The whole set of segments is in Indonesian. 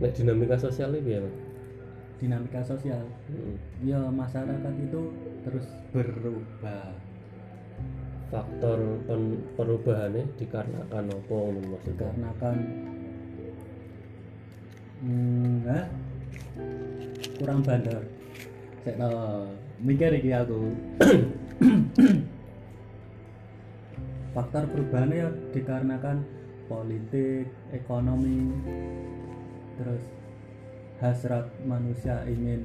nek dinamika sosial ini ya dinamika sosial. Hmm. ya masyarakat itu terus berubah. Faktor pen- perubahannya dikarenakan apa maksudnya? Dikarenakan hmm, hah? kurang bandar. Saya tahu mikir iki aku. Faktor perubahannya ya dikarenakan politik ekonomi terus hasrat manusia ingin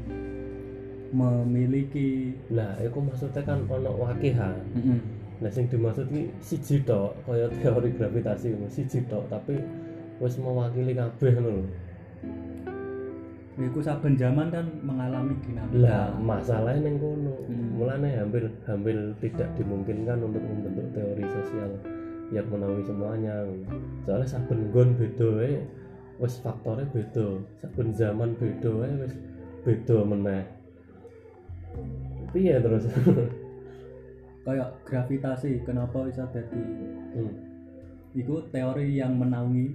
memiliki nah itu maksudnya kan ono wakihan Mm-mm. nah sing dimaksud ki siji tok kaya teori gravitasi siji tok tapi wis mewakili kabeh ngono lho. Iku saben zaman kan mengalami dinamika. lah masalahnya neng kono Hmm. mulane hampir hampir tidak dimungkinkan untuk membentuk teori sosial yang menaungi semuanya soalnya saben gon beda wis faktornya beda. Saben zaman beda wae wis beda meneh. Piye terus? Kayak gravitasi, kenapa bisa jadi hmm. itu teori yang menaungi.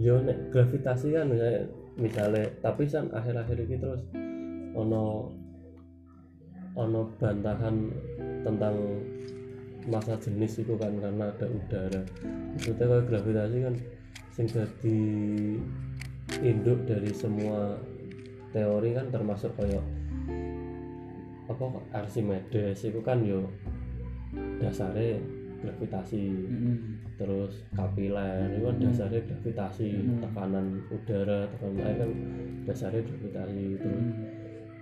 Yo nek gravitasi kan misalnya, misalnya tapi kan akhir-akhir ini terus ono ono bantahan tentang masa jenis itu kan karena ada udara. Maksudnya kalau gravitasi kan sing jadi induk dari semua teori kan termasuk kayak apa Archimedes itu kan yo dasarnya gravitasi. Terus kapiler itu kan Hmm. dasarnya gravitasi Hmm. tekanan udara tekanan air kan dasarnya gravitasi terus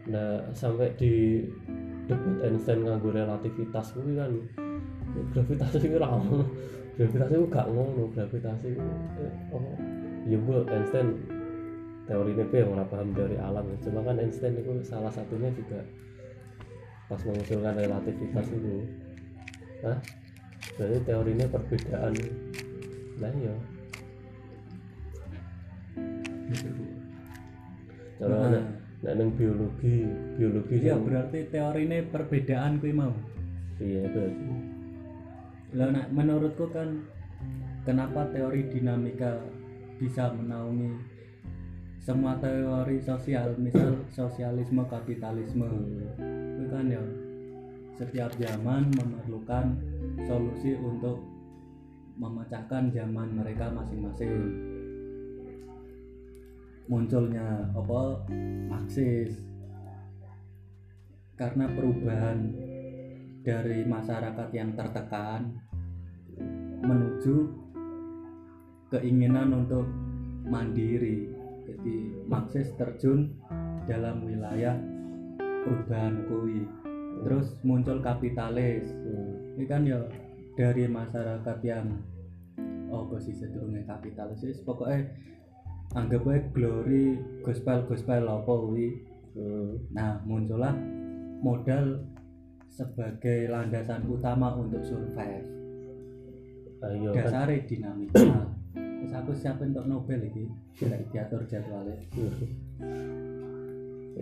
nah sampai di debat Einstein nganggo relativitas itu kan gravitasi itu ra ono gravitasi itu gak ngono gravitasi itu eh, apa? Ya Einstein teori ini yang ora paham dari alam. Cuma kan Einstein itu salah satunya juga pas mengusulkan relativitas itu. Hah? berarti teorinya perbedaan. Lah iya. Kalau Nah, nek nek neng biologi biologi kan- berarti teori ini perbedaan kuwi mau. iya berarti Nek menurutku kan kenapa teori dinamika bisa menaungi semua teori sosial, misal sosialisme, kapitalisme. Itu kan ya setiap zaman memerlukan solusi untuk memecahkan zaman mereka masing-masing. Munculnya apa? Marxis. Karena perubahan dari masyarakat yang tertekan menuju keinginan untuk mandiri. Jadi Marxis terjun dalam wilayah perubahan kui. Terus muncul kapitalis. Ini kan ya dari masyarakat yang oh sih sedurunge kapitalis wis pokoknya anggap aja glory gospel gospel apa kuwi Hmm. nah muncullah modal sebagai landasan utama untuk survive. Ayo kan. Dasarnya dinamika. Terus aku siap untuk Nobel ini tidak diatur jadwalnya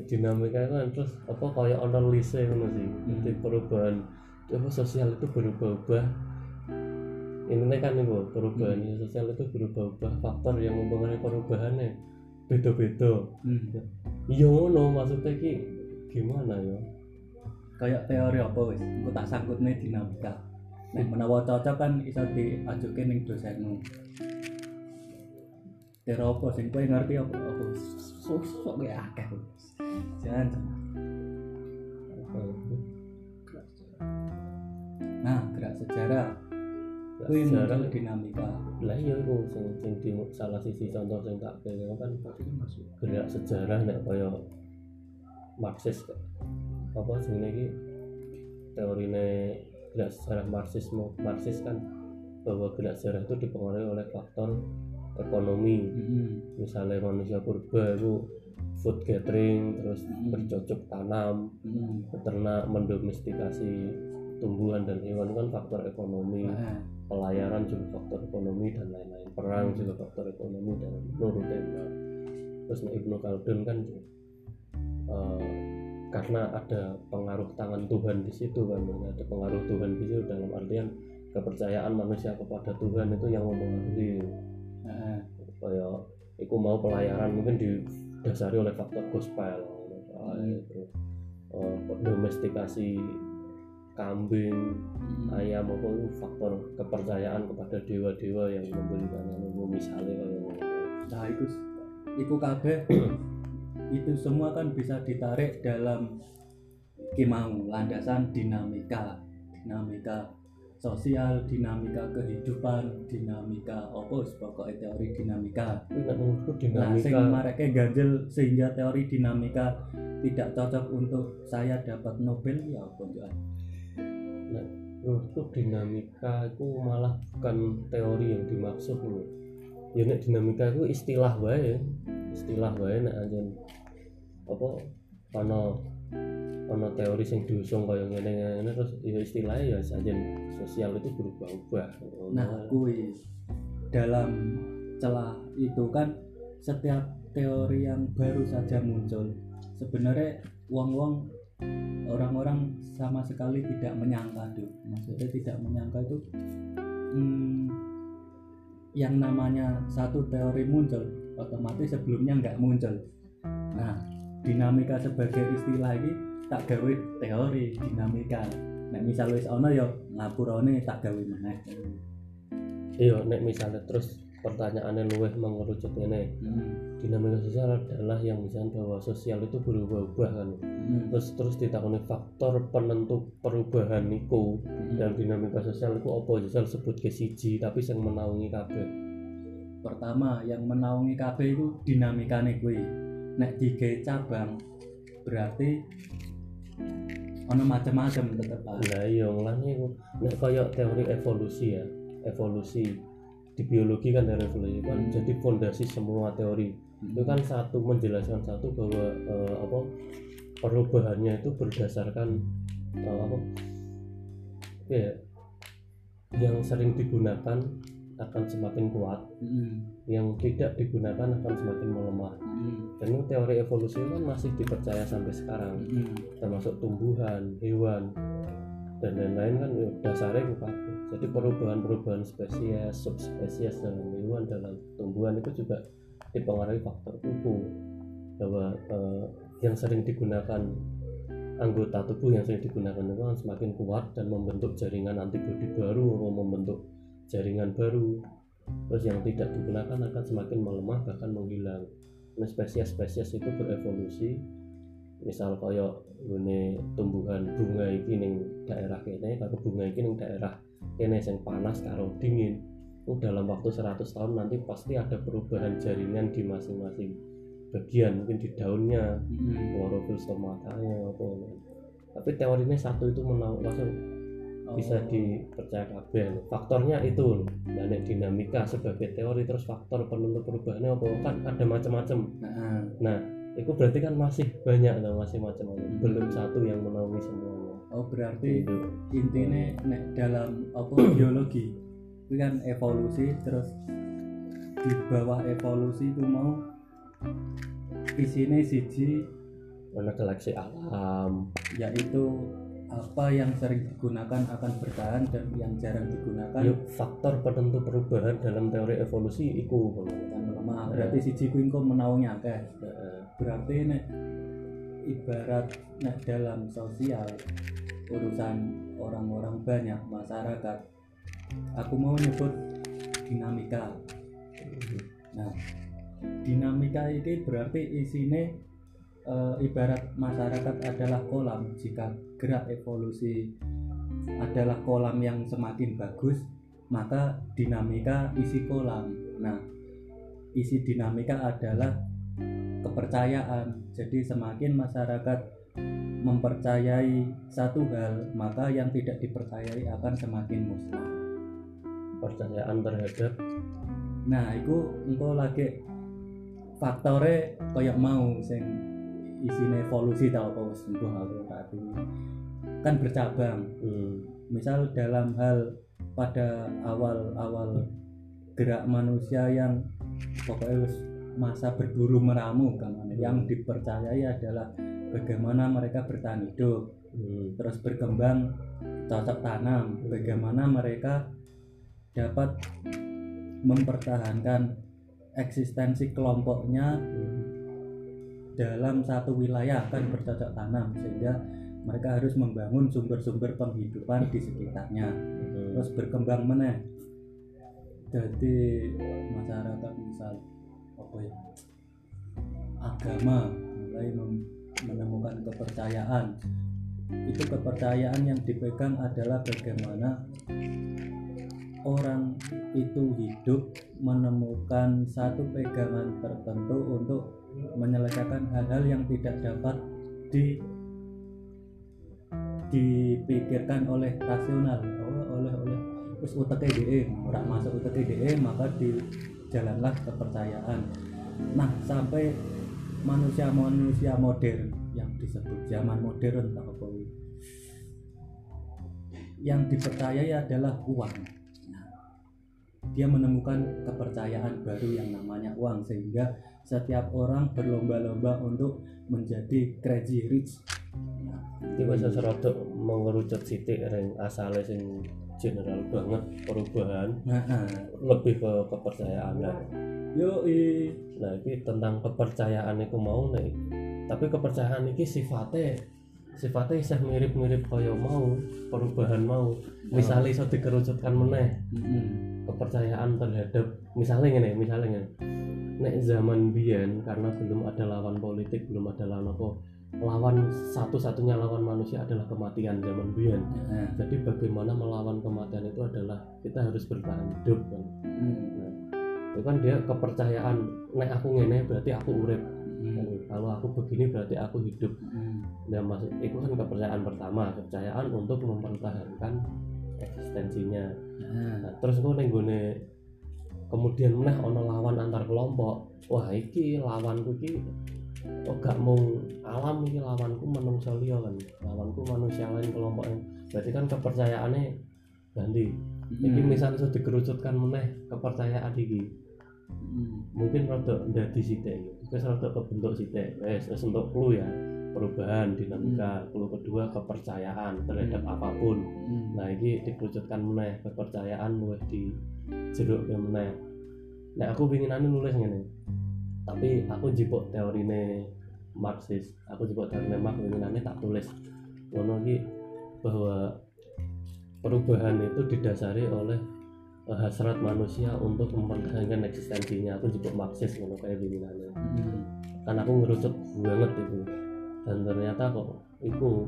dinamika itu kan terus apa kayak ono lise ngono sih Hmm. Perubahan. Apa sosial itu berubah-ubah. Ini kan nih perubahan Hmm. sosial itu berubah-ubah. Faktor yang mempengaruhi perubahannya beda-beda. Hmm. iya. Ngono maksudnya ki gimana ya kayak teori apa wis? Aku tak sangkut nih dinamika nek menawa cocok kan iso diajuke ning dosenmu. Teori apa sing kowe ngerti apa? Apa? Sosok ya akeh jangan nah gerak sejarah. Nah, kuwi sejarah. Muncul dinamika lah iya itu sing sing di salah sisi contoh sing tak kira kan gerak sejarah nek kaya Marxis apa sing iki teorine gerak sejarah Marxisme Marxis kan bahwa gerak sejarah itu dipengaruhi oleh faktor ekonomi Mm-mm. misalnya manusia purba itu food gathering terus Mm. bercocok tanam Mm-mm. peternak mendomestikasi tumbuhan dan hewan kan faktor ekonomi Nah, pelayaran juga faktor ekonomi dan lain-lain perang juga faktor ekonomi dan nurutnya terus Ibnu Khaldun kan eh, karena ada pengaruh tangan Tuhan di situ kan ada pengaruh Tuhan di situ dalam artian kepercayaan manusia kepada Tuhan itu yang mempengaruhi nah, kayak iku mau pelayaran mungkin didasari oleh faktor gospel Hmm. terus eh, domestikasi kambing ayam apa itu faktor kepercayaan kepada dewa-dewa yang memberikan misalnya kayak ngono. nah itu itu kabeh itu semua kan bisa ditarik dalam kimau landasan dinamika. Dinamika sosial dinamika kehidupan dinamika apa pokoknya teori dinamika. Menurutku nah sing mareke ganjel sehingga teori dinamika tidak cocok untuk saya dapat Nobel ya apa Joan? menurutku dinamika itu malah bukan teori yang dimaksud loh ya nek dinamika itu istilah wae istilah wae nek anjen apa ana ana teori sing diusung kaya ngene ngene terus ya istilahnya ya anjen sosial itu berubah-ubah. Nah, kui dalam celah itu kan setiap teori yang baru saja muncul sebenarnya wong-wong orang-orang sama sekali tidak menyangka tuh maksudnya tidak menyangka itu hmm, yang namanya satu teori muncul otomatis sebelumnya nggak muncul. Nah dinamika sebagai istilah ini tak gawe teori dinamika. Nah misal wis ono ya ngapurane tak gawe meneh. Iya nek misalnya terus pertanyaannya luweh mengerucut ini Hmm, dinamika sosial adalah yang misalnya bahwa sosial itu berubah-ubah kan. Hmm, terus terus ditakoni faktor penentu perubahan niku. Hmm. dan dinamika sosial itu apa sosial sebut ke siji tapi yang menaungi kabeh pertama yang menaungi kabeh itu dinamikane kuwi nek digawe cabang berarti ono macam-macam tetep ae. nah iya ngene iku nek kaya teori evolusi ya. Evolusi di biologi kan ada evolusi kan? Hmm. jadi fondasi semua teori. Itu kan satu menjelaskan satu bahwa eh, apa perubahannya itu berdasarkan eh, apa ya yang sering digunakan akan semakin kuat. Hmm, yang tidak digunakan akan semakin melemah. Hmm, dan teori evolusi kan masih dipercaya sampai sekarang. Hmm, termasuk tumbuhan, hewan dan lain-lain kan ya dasarnya kabeh. Jadi perubahan-perubahan spesies, subspesies dalam hewan dalam tumbuhan itu juga dipengaruhi faktor tubuh. Bahwa eh, yang sering digunakan anggota tubuh yang sering digunakan itu kan semakin kuat dan membentuk jaringan antibodi baru atau membentuk jaringan baru. Terus yang tidak digunakan akan semakin melemah bahkan menghilang. Nah, spesies-spesies itu berevolusi. Misal kaya ini tumbuhan bunga iki ning daerah kene karo bunga iki ning daerah kene sing panas karo dingin. Dalam waktu 100 tahun nanti pasti ada perubahan jaringan di masing-masing bagian mungkin di daunnya hmm. klorofil stomatanya apa tapi teorinya satu itu menau langsung bisa Oh, dipercaya kabeh. Faktornya itu dan dinamika sebagai teori terus faktor penentu perubahannya apa kan ada macam-macam. Nah, nah itu berarti kan masih banyak lah masih macam-macam. Hmm. belum satu yang menaungi semuanya. Oh berarti Gitu. intinya nek dalam apa biologi itu kan evolusi terus di bawah evolusi itu mau isinya siji mana galaksi alam. yaitu apa yang sering digunakan akan bertahan dan yang jarang digunakan? Yuk faktor penentu perubahan dalam teori evolusi itu akan melemah berarti siji kuwi engko menaungi akeh. Berarti nek ibarat nek dalam sosial urusan orang-orang banyak masyarakat aku mau nyebut dinamika. Nah dinamika ini berarti isinya eh, ibarat masyarakat adalah kolam. Jika gerak evolusi adalah kolam yang semakin bagus maka dinamika isi kolam. Nah isi dinamika adalah kepercayaan. Jadi semakin masyarakat mempercayai satu hal maka yang tidak dipercayai akan semakin musnah. Percayaan terhadap nah itu engkau lagi faktornya kayak mau sing isine evolusi tau apa wis mbah aku tadi kan bercabang. Hmm, misal dalam hal pada awal-awal gerak manusia yang pokoknya masa berburu meramu kan yang dipercayai adalah bagaimana mereka bertahan hidup hmm, terus berkembang cocok tanam. Bagaimana mereka dapat mempertahankan eksistensi kelompoknya Hmm. Dalam satu wilayah kan bercocok tanam sehingga mereka harus membangun sumber-sumber penghidupan di sekitarnya. Hmm. terus berkembang meneh. Jadi masyarakat misal apa ya agama mulai menemukan kepercayaan. Itu kepercayaan yang dipegang adalah bagaimana orang itu hidup menemukan satu pegangan tertentu untuk menyelesaikan hal-hal yang tidak dapat di dipikirkan oleh rasional. Oleh oleh oleh. Terus utek DE ora masuk utek DE maka di jalanlah kepercayaan. Nah sampai manusia-manusia modern yang disebut zaman modern ini. yang dipercayai adalah uang dia menemukan kepercayaan baru yang namanya uang sehingga setiap orang berlomba-lomba untuk menjadi crazy rich Nah, Iki wis serodok mengerucut sithik ring asale sing general banget perubahan nah, nah, lebih ke kepercayaan lah. yoi Nah, ini tentang kepercayaan itu mau nih. Tapi kepercayaan ini sifatnya sifatnya isih mirip-mirip kaya mau perubahan mau. Misalnya iso dikerucutkan meneh Mm-mm. Kepercayaan terhadap misalnya gini, misalnya gini. Nek zaman biyen karena belum ada lawan politik, belum ada lawan apa, lawan satu-satunya lawan manusia adalah kematian zaman biyen. Nah, Jadi bagaimana melawan kematian itu adalah kita harus bertahan hidup kan. mm, Nah, itu kan dia kepercayaan nek aku ngene berarti aku urip mm, kalau aku begini berarti aku hidup mm. dan maksud itu kan kepercayaan pertama kepercayaan untuk mempertahankan eksistensinya Nah, terus gue nenggone kemudian meneh ono lawan antar kelompok. Wah iki lawanku iki oh gak mau alam iki lawanku menungso liya kan. Lawanku manusia lain kelompoknya berarti kan kepercayaannya ganti iki mm, misal sudah dikerucutkan meneh kepercayaan iki. Mm, mungkin rada ndadi sithik wis rada kebentuk sithik wis wis untuk clue ya perubahan dinamika clue kedua kepercayaan terhadap apa pun. Mm. nah ini dikerucutkan meneh kepercayaan luwih di jeruk meneh. Nah aku pingin anu nulis ngene tapi aku jipuk teorine Marxis aku jipuk teorine Marx pinginane tak tulis. Ngono iki bahwa perubahan itu didasari oleh eh, hasrat manusia untuk mempertahankan eksistensinya. Aku jipuk Marxis ngono kayak pinginane Mm. kan aku ngerucut banget itu dan ternyata kok itu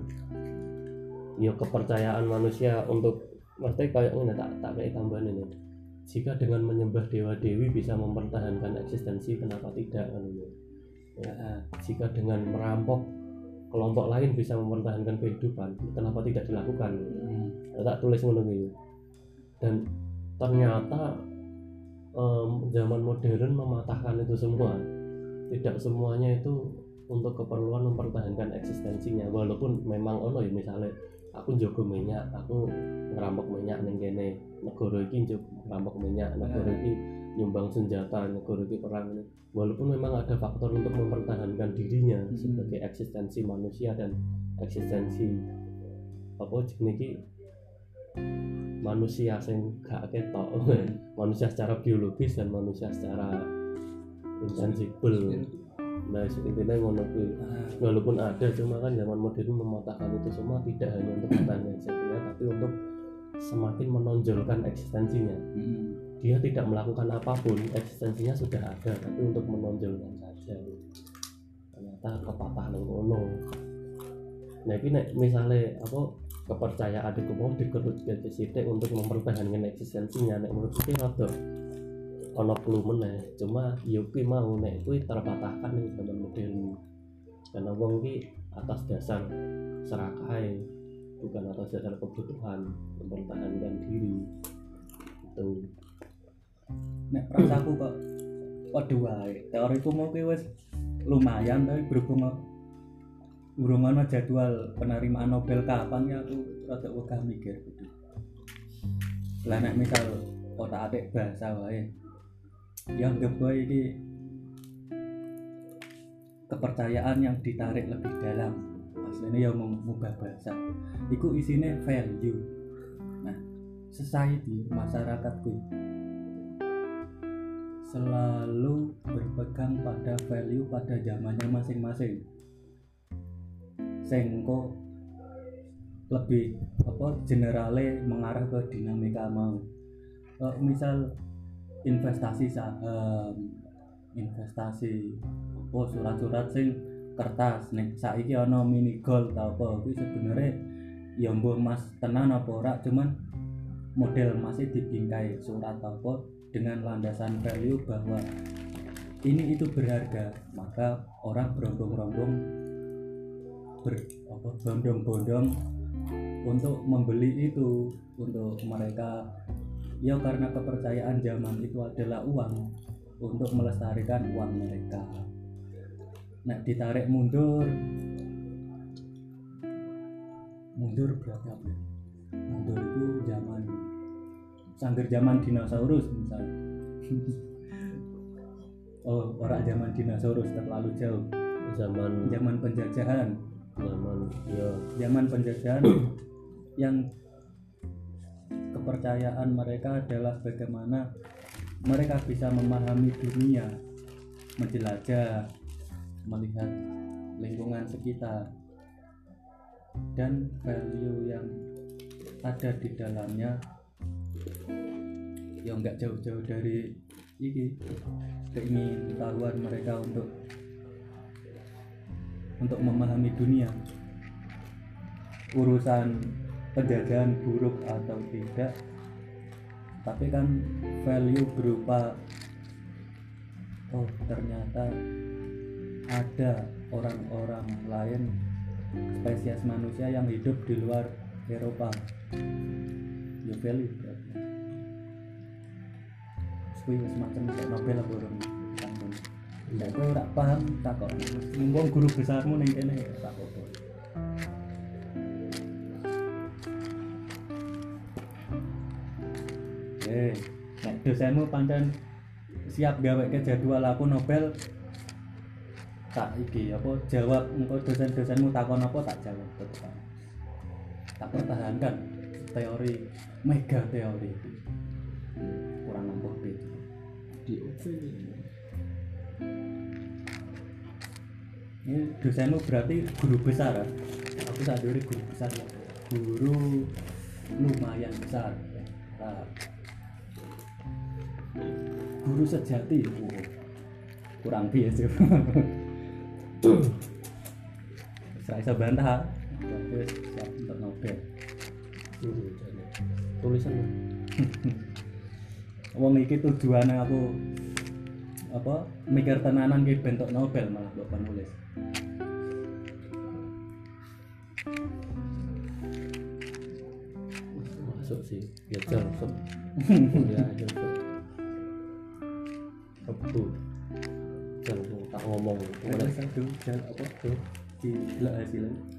ya kepercayaan manusia untuk maksudnya kayak ini tak tak kayak tambahan ini. Jika dengan menyembah dewa dewi bisa mempertahankan eksistensi kenapa tidak? Kan ini ya, jika dengan merampok kelompok lain bisa mempertahankan kehidupan kenapa tidak dilakukan? Mm. Ya, tak tulis ngono gitu. Dan ternyata em, zaman modern mematahkan itu semua. Tidak semuanya itu untuk keperluan mempertahankan eksistensinya. Walaupun memang ono ya misalnya aku njogo minyak aku ngerampok minyak ning kene. Negara iki njogo ngerampok minyak negara iki nyumbang senjata negara iki perang. Ini walaupun memang ada faktor untuk mempertahankan dirinya Hmm. sebagai eksistensi manusia dan eksistensi apa jenenge iki? Manusia sing gak ketok. Manusia secara biologis dan manusia secara intangible nah intinya ngono kuwi. Walaupun ada cuma kan zaman modern mematahkan itu semua tidak hanya untuk bertahan eksistensinya tapi untuk semakin menonjolkan eksistensinya. Mm. dia tidak melakukan apa pun eksistensinya sudah ada tapi untuk menonjolkan saja. Ternyata kepatah nang ngono nah ini nek misalnya apa kepercayaan itu mau dikerut ke untuk mempertahankan eksistensinya nek menurut saya rada ono clue meneh cuma kuwi mau nek kuwi terpatahkan ning zaman modern karena wong ki atas dasar serakai bukan atas dasar kebutuhan mempertahankan diri itu nek prasaku kok padha wae teoriku mau ki lumayan tapi berhubung urung ana jadwal penerimaan Nobel kapan ya aku rada wegah mikir gitu. Lah nek misal otak atik bahasa wae. Ya anggap wae iki kepercayaan yang ditarik lebih dalam. Aslinya ya mengubah bahasa. Iku isine value. Nah, society masyarakat kuwi selalu berpegang pada value pada zamannya masing-masing sengko lebih apa generale mengarah ke dinamika mau Eh, misal investasi saham investasi apa surat-surat sing kertas. Nek saiki ana mini gold ta apa kuwi sebenarnya ya mbuh emas tenan apa ora cuman model masih dibingkai surat apa dengan landasan value bahwa ini itu berharga. Maka orang berombong-rombong ber apa bondong-bondong untuk membeli itu untuk mereka ya karena kepercayaan zaman itu adalah uang untuk melestarikan uang mereka. Nah ditarik mundur mundur berapa ya? mundur itu zaman sangger zaman dinosaurus misal. Oh orang zaman dinosaurus terlalu jauh. Zaman zaman penjajahan. Zaman ya zaman penjajahan yang kepercayaan mereka adalah bagaimana mereka bisa memahami dunia menjelajah melihat lingkungan sekitar dan value yang ada di dalamnya. Yang nggak jauh-jauh dari ini keingin tahuan mereka untuk untuk memahami dunia. Urusan penjajahan buruk atau tidak tapi kan value berupa oh ternyata ada orang-orang lain spesies manusia yang hidup di luar Eropa ya value berarti kuwi semacam kayak Nobel kowe ora paham takok. Mumpung guru besarmu ning kene takok. Eh, dosenmu pancen siap gawe ke jadwal aku Nobel tak iki apa jawab engko dosen-dosenmu takon apa tak jawab tetep. Tak pertahankan teori mega teori itu. Kurang nampak di UP ini dosenmu berarti guru besar ya? aku saat dulu guru besar ya guru lumayan besar ya. Nah, guru sejati kurang biasa saya bisa bantah. Terus siap untuk Nobel. Tulisan wong iki tujuannya aku apa mikir tenanan ki bentuk Nobel malah mbok penulis. Masuk sih ya jelsep ya jelsep kebu jelsep tak ngomong. Mana satu jalan apa? Tuh. Di hasilnya